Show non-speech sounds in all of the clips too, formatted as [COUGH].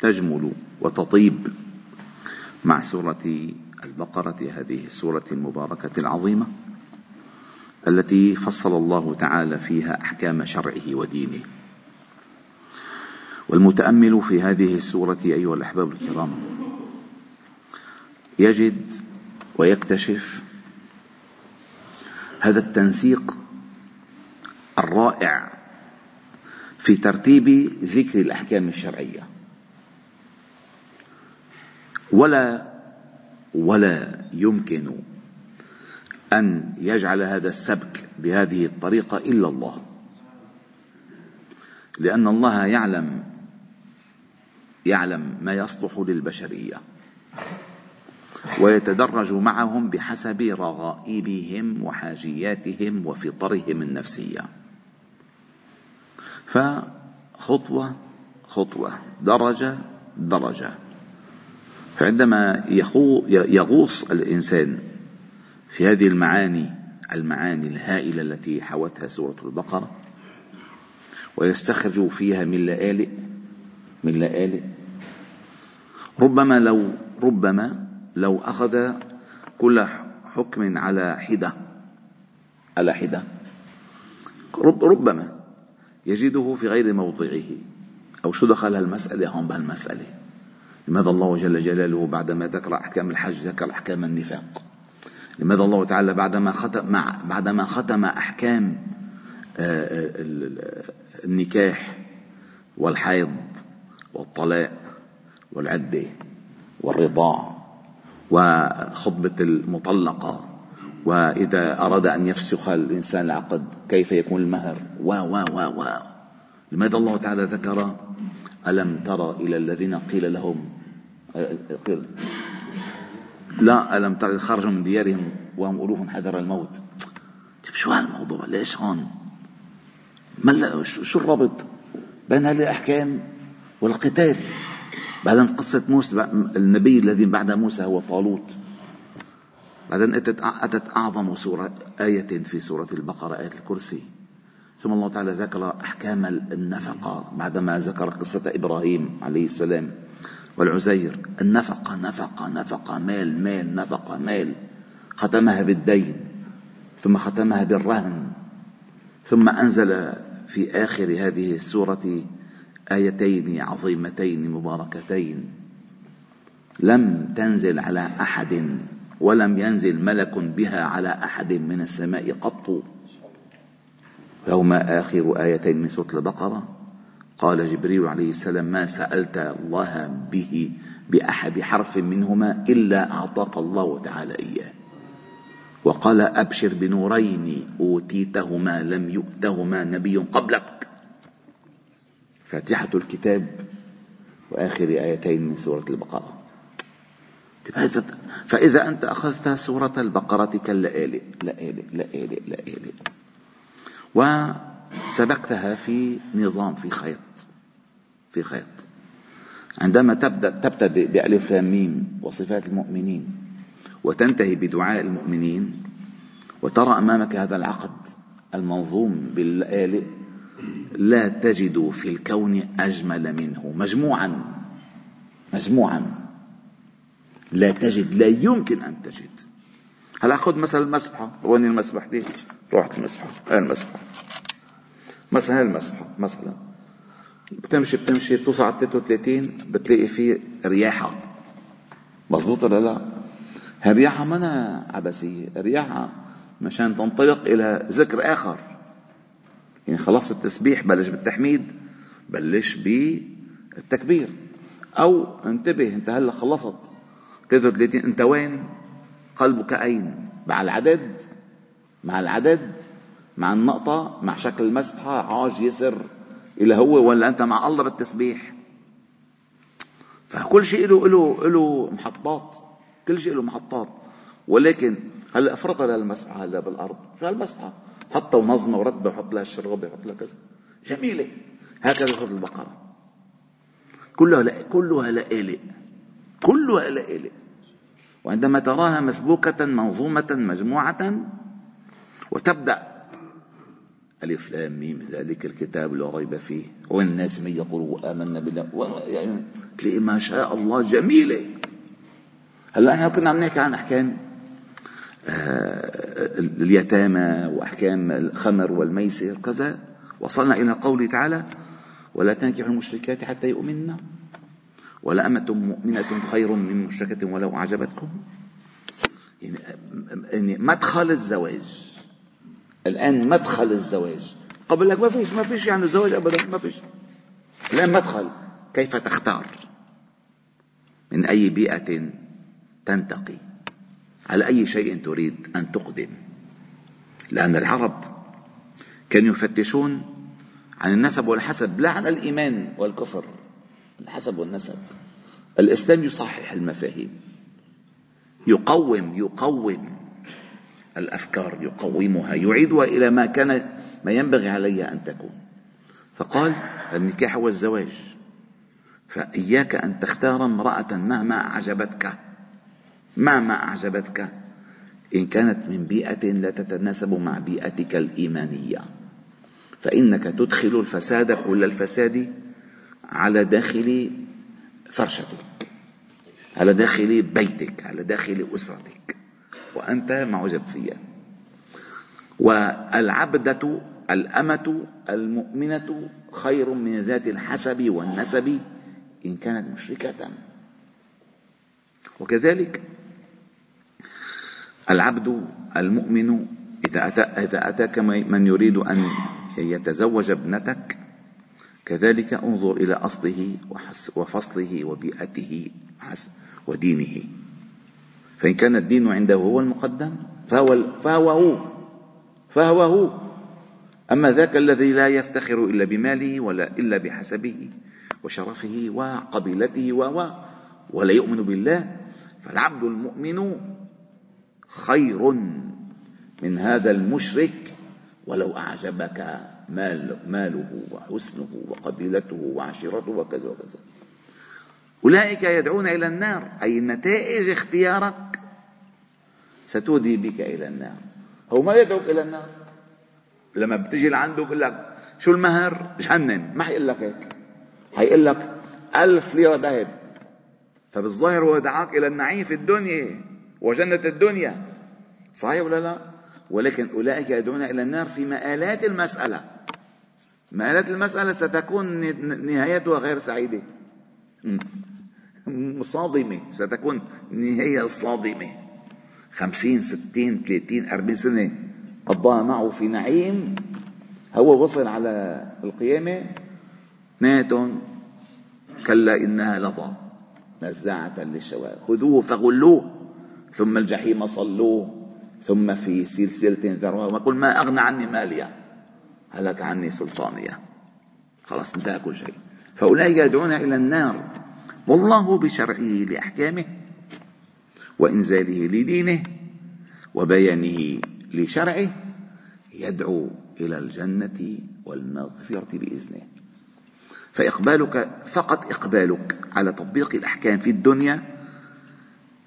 تجمل وتطيب مع سورة البقرة هذه السورة المباركة العظيمة التي فصل الله تعالى فيها أحكام شرعه ودينه. والمتأمل في هذه السورة أيها الأحباب الكرام يجد ويكتشف هذا التنسيق الرائع في ترتيب ذكر الأحكام الشرعية. ولا ولا يمكن أن يجعل هذا السبك بهذه الطريقة إلا الله. لأن الله يعلم يعلم ما يصلح للبشرية ويتدرج معهم بحسب رغائبهم وحاجياتهم وفطرهم النفسية. فخطوة خطوة درجة درجة. فعندما يغوص الإنسان في هذه المعاني المعاني الهائلة التي حوتها سورة البقرة ويستخرج فيها من لآلئ من لآلئ ربما لو ربما لو أخذ كل حكم على حدة على حدة ربما يجده في غير موضعه أو شو دخل هالمسألة هون بهالمسألة. لماذا الله جل جلاله بعدما ذكر أحكام الحج ذكر أحكام النفاق؟ لماذا الله تعالى بعدما ختم بعدما ختم أحكام آه، النكاح والحيض والطلاق والعدة والرضاع وخطبة المطلقة وإذا أراد أن يفسخ الإنسان العقد كيف يكون المهر؟ و و و و. لماذا الله تعالى ذكر ألم ترى إلى الذين قيل لهم قيل لا ألم ترى خرجوا من ديارهم وهم ألوف حذر الموت؟ طيب شو هالموضوع؟ ليش هون؟ ما شو الربط بين هذه الأحكام والقتال؟ بعدين قصة موسى النبي الذي بعد موسى هو طالوت. بعدين أتت, أتت أعظم سورة آية في سورة البقرة آية الكرسي. ثم الله تعالى ذكر أحكام النفقة بعدما ذكر قصة إبراهيم عليه السلام. والعزير. النفقة نفقة نفقة مال مال نفقة مال. ختمها بالدين ثم ختمها بالرهن ثم أنزل في آخر هذه السورة آيتين عظيمتين مباركتين. لم تنزل على أحد ولم ينزل ملك بها على أحد من السماء قط. فهما آخر آيتين من سورة البقرة. قال جبريل عليه السلام ما سألت الله به بأحد حرف منهما إلا أعطاك الله تعالى إياه. وقال أبشر بنورين أوتيتهما لم يؤتهما نبي قبلك. فاتحة الكتاب وآخر آيتين من سورة البقرة. فإذا أنت أخذت سورة البقرة كاللآلئ لآلئ لآلئ لآلئ وسبقتها في نظام في خيط. في خيط. عندما تبدأ تبتدئ بألف لام ميم وصفات المؤمنين وتنتهي بدعاء المؤمنين وترى أمامك هذا العقد المنظوم بالآلئ لا تجد في الكون أجمل منه. مجموعا مجموعا. لا تجد لا يمكن أن تجد. هلا خذ مثلا المسبحة وين المسبح دي رحت المسبحة هاي المسبحة مثلا هاي المسبحة مثلا. بتمشي بتمشي بتوصل على 33 بتلاقي فيه رياحة مضبوط ولا لا؟ هالرياحة منا عبثية، الرياحة مشان تنطلق إلى ذكر آخر يعني خلاص التسبيح بلش بالتحميد بلش بالتكبير أو انتبه أنت هلأ خلصت 33 أنت وين؟ قلبك أين؟ مع العدد مع العدد مع النقطة مع شكل المسبحة عاج يسر إلى هو ولا أنت مع الله بالتسبيح. فكل شيء له له له محطات. كل شيء له محطات. ولكن هلا افرطها للمسحه هلا بالأرض. شو هالمسحه حطها ونظمها ورتبها وحط لها الشرابه وحط لها كذا. جميلة. هكذا سورة البقرة. كلها لا كلها لآلئ كلها لآلئ وعندما تراها مسبوكة منظومة مجموعة وتبدأ ألف لام ميم ذلك الكتاب لا ريب فيه. والناس من يقولوا آمنا بالله. يعني تلاقي ما شاء الله جميلة. هلأ إحنا كنا عم نحكي عن أحكام آه، اليتامى وأحكام الخمر والميسر كذا. وصلنا إلى قوله تعالى ولا تنكحوا المشركات حتى يؤمنن ولأمة مؤمنة خير من مشركة ولو أعجبتكم. يعني, يعني مدخل الزواج. الآن مدخل الزواج. قبل لك ما فيش ما فيش يعني الزواج أبدا ما فيش. الآن مدخل. كيف تختار؟ من أي بيئة تنتقي؟ على أي شيء تريد أن تقدم؟ لأن العرب كانوا يفتشون عن النسب والحسب لا عن الإيمان والكفر. الحسب والنسب. الإسلام يصحح المفاهيم. يقوم يقوم الأفكار يقومها يعيدها إلى ما كان ما ينبغي عليها أن تكون. فقال النكاح هو الزواج فإياك أن تختار امرأة مهما أعجبتك مهما أعجبتك. إن كانت من بيئة لا تتناسب مع بيئتك الإيمانية. فإنك تدخل الفساد كل الفساد على داخل فرشتك على داخل بيتك على داخل أسرتك. وأنت معجب فيها والعبدة الأمة المؤمنة خير من ذات الحسب والنسب إن كانت مشركة. وكذلك العبد المؤمن إذا, إذا أتاك من يريد أن يتزوج ابنتك كذلك انظر إلى أصله وفصله وبيئته ودينه. فإن كان الدين عنده هو المقدم فهو فهو هو فهو هو أما ذاك الذي لا يفتخر إلا بماله ولا إلا بحسبه وشرفه وقبيلته و ولا يؤمن بالله فالعبد المؤمن خير من هذا المشرك. ولو أعجبك مال ماله وحسنه وقبيلته وعشيرته وكذا وكذا. أولئك يدعون إلى النار أي نتائج اختيارك ستودي بك إلى النار. هو ما يدعوك إلى النار؟ لما بتجي لعنده بقول لك شو المهر؟ جهنم ما حيقول لك هيك. حيقول لك ألف ليرة ذهب. فبالظاهر هو دعاك إلى النعيم في الدنيا وجنة الدنيا. صحيح ولا لا؟ ولكن أولئك يدعون إلى النار في مآلات المسألة. مآلات المسألة ستكون نهايتها غير سعيدة. صادمة ستكون نهاية صادمة. خمسين ستين ثلاثين أربعين سنة. قضاها معه في نعيم. هو وصل على القيامة. اثنيناتهم كلا إنها لظى. نزاعة للشوى خذوه فغلوه. ثم الجحيم صلوه. ثم في سلسلة ذروها وقل ما أغنى عني ماليا. هلك عني سلطانية خلاص انتهى كل شيء. فأولئك يدعون إلى النار. والله بشرعه لأحكامه. وإنزاله لدينه وبيانه لشرعه يدعو إلى الجنة والمغفرة بإذنه. فإقبالك فقط إقبالك على تطبيق الأحكام في الدنيا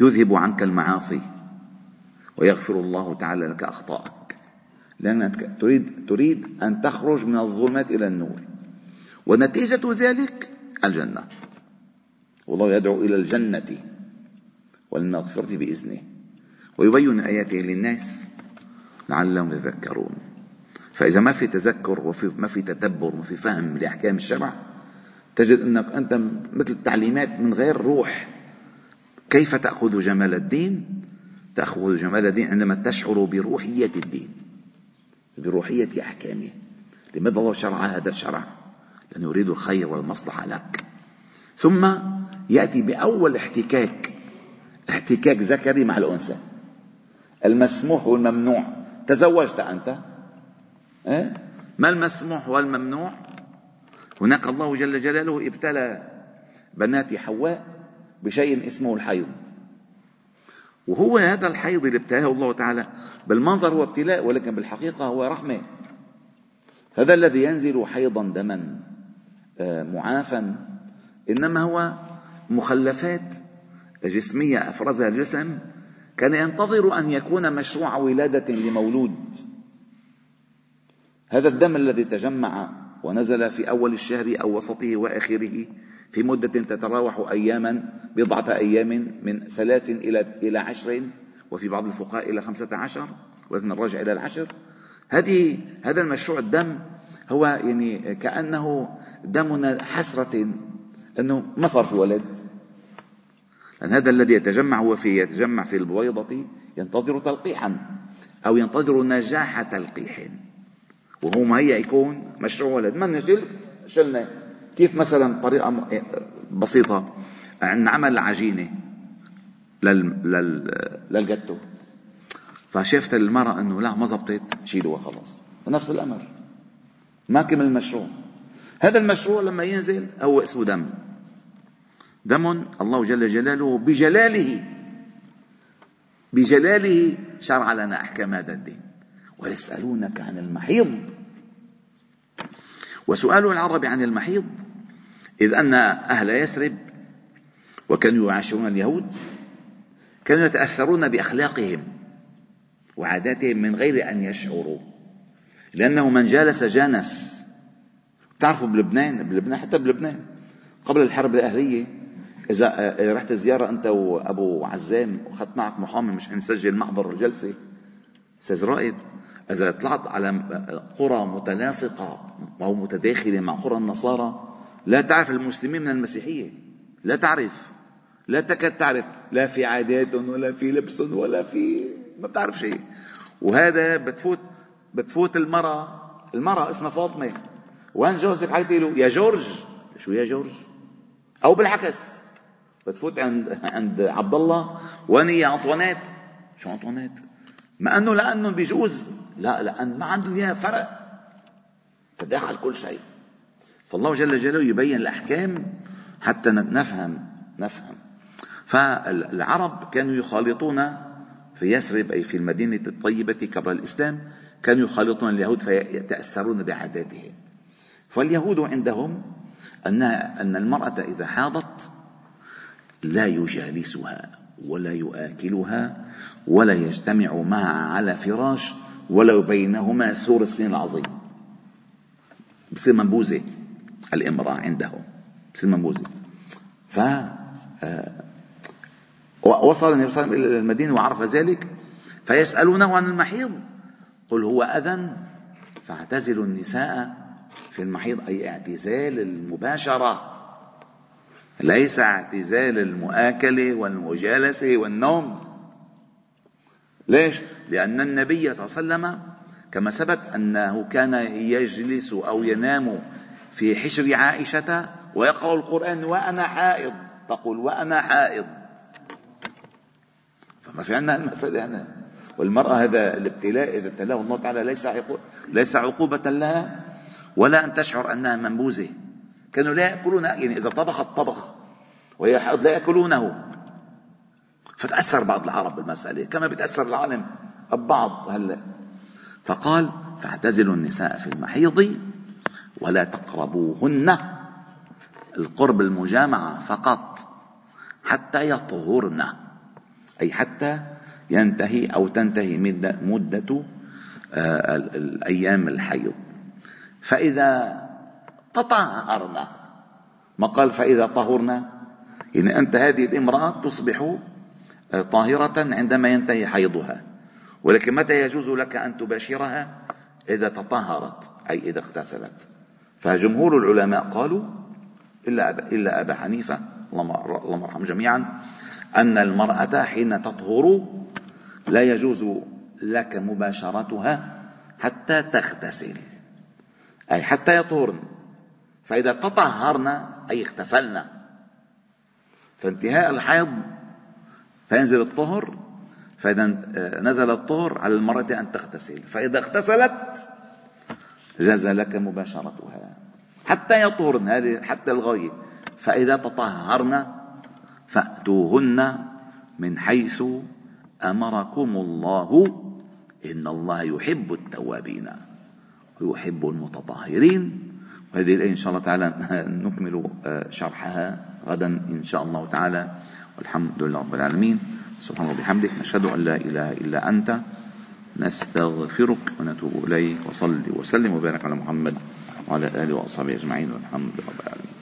يذهب عنك المعاصي ويغفر الله تعالى لك أخطاءك لأنك تريد تريد أن تخرج من الظلمات إلى النور. ونتيجة ذلك الجنة. والله يدعو إلى الجنة. والمغفرة بإذنه. ويبين آياته للناس لعلهم يتذكرون. فإذا ما في تذكر وفي ما في تدبر وفي فهم لأحكام الشرع تجد أنك أنت مثل التعليمات من غير روح. كيف تأخذ جمال الدين؟ تأخذ جمال الدين عندما تشعر بروحية الدين بروحية أحكامه. لماذا الله شرع هذا الشرع؟ لأنه يريد الخير والمصلحة لك. ثم يأتي بأول احتكاك احتكاك ذكري مع الأنثى. المسموح والممنوع. تزوجت أنت؟ إيه؟ ما المسموح والممنوع؟ هناك الله جل جلاله ابتلى بنات حواء بشيء اسمه الحيض. وهو هذا الحيض اللي ابتلاه الله تعالى بالمنظر هو ابتلاء ولكن بالحقيقة هو رحمة. هذا الذي ينزل حيضا دما آه، معافا إنما هو مخلفات جسمية أفرزها الجسم كان ينتظر أن يكون مشروع ولادة لمولود. هذا الدم الذي تجمع ونزل في أول الشهر أو وسطه وآخره في مدة تتراوح أياما بضعة أيام من ثلاث إلى إلى عشر وفي بعض الفقهاء إلى خمسة عشر ولكن الراجع إلى العشر. هذه هذا المشروع الدم هو يعني كأنه دمنا حسرة أنه ما صار في ولد. لأن هذا الذي يتجمع هو في يتجمع في البويضة ينتظر تلقيحا أو ينتظر نجاح تلقيح. وهو مهيأ يكون مشروع ولد. ما نشل شلنا. كيف مثلا طريقة بسيطة. عمل عجينة لل لل للجاتو. فشافت المرأة إنه لا ما زبطت شيلوها خلاص. نفس الأمر. ما كمل المشروع. هذا المشروع لما ينزل هو اسمه دم. دم الله جل جلاله بجلاله بجلاله شرع لنا أحكام هذا الدين. ويسألونك عن المحيض. وسؤال العرب عن المحيض إذ أن أهل يثرب وكانوا يعاشرون اليهود كانوا يتأثرون بأخلاقهم وعاداتهم من غير أن يشعروا. لأنه من جالس جانس تعرفوا بلبنان بلبنان حتى بلبنان قبل الحرب الأهلية إذا رحت زيارة أنت وأبو عزام وأخذت معك محامي مش نسجل محضر الجلسة أستاذ رائد إذا طلعت على قرى متلاصقة أو متداخلة مع قرى النصارى لا تعرف المسلمين من المسيحية. لا تعرف. لا تكاد تعرف. لا في عاداتهم ولا في لبسهم ولا في ما بتعرف شيء. وهذا بتفوت بتفوت المرأة. المرأة اسمها فاطمة. وين جوزك حكيتي له يا جورج. شو يا جورج؟ أو بالعكس. بتفوت عند عند عبد الله وين يا أنطوانيت. شو أنطوانيت؟ ما أنه لأنه بيجوز لا لأن ما عندهم إياها فرق تداخل كل شيء. فالله جل جلاله يبين الأحكام حتى نفهم نفهم. فالعرب كانوا يخالطون في يثرب أي في المدينة الطيبة قبل الإسلام كانوا يخالطون اليهود فيتأثرون بعاداتهم. فاليهود عندهم أن أن المرأة إذا حاضت لا يجالسها ولا يؤكلها ولا يجتمع معها على فراش ولو بينهما سور السين العظيم. بصير منبوذة الامرأة عندهم بصير منبوذة ف آه، وصل النبي صلى الله عليه وسلم إلى المدينة وعرف ذلك فيسألونه عن المحيض. قل هو أذى فاعتزلوا النساء في المحيض أي اعتزال المباشرة. ليس اعتزال المؤاكلة والمجالسة والنوم. ليش؟ لأن النبي صلى الله عليه وسلم كما ثبت أنه كان يجلس أو ينام في حجر عائشة ويقرأ القرآن وأنا حائض. تقول وأنا حائض. فما في عندنا المسألة هنا. والمرأة هذا الابتلاء إذا ابتلاه الله تعالى ليس ليس عقوبة لها ولا أن تشعر أنها منبوذة. كانوا لا يأكلون يعني إذا طبخت طبخ حائض لا يأكلونه. فتأثر بعض العرب بالمسألة كما بتأثر العالم البعض هلأ. فقال فاعتزلوا النساء في المحيض ولا تقربوهن القرب المجامعة فقط حتى يطهرن أي حتى ينتهي أو تنتهي مدة, مدة آه، الأيام الحيض. فإذا تطهرن ما قال فإذا طهرن يعني أنت هذه الامرأة تصبح آه، طاهرة عندما ينتهي حيضها. ولكن متى يجوز لك أن تباشرها؟ إذا تطهرت أي إذا اغتسلت. فجمهور العلماء قالوا إلا أبا, إلا أبا حنيفة اللهم ارحم جميعا أن المرأة حين تطهر لا يجوز لك مباشرتها حتى تغتسل أي حتى يطهرن. فإذا تطهرن أي اغتسلن فانتهاء الحيض فينزل الطهر فإذا نزل الطهر على المرأة أن تغتسل. فإذا اغتسلت جاز لك مباشرتها. حتى يطهرن هذه حتى الغاية. فإذا تطهرن فأتوهن من حيث أمركم الله. إن الله يحب التوابين ويحب المتطهرين. وهذه الآية إن شاء الله تعالى [LAUGHS] نكمل شرحها غدا إن شاء الله تعالى. والحمد لله رب العالمين. سبحان الله وبحمدك نشهد أن لا إله إلا أنت. نستغفرك ونتوب إليك. وصلي وسلم وبارك على محمد وعلى آله وأصحابه أجمعين. والحمد لله رب العالمين.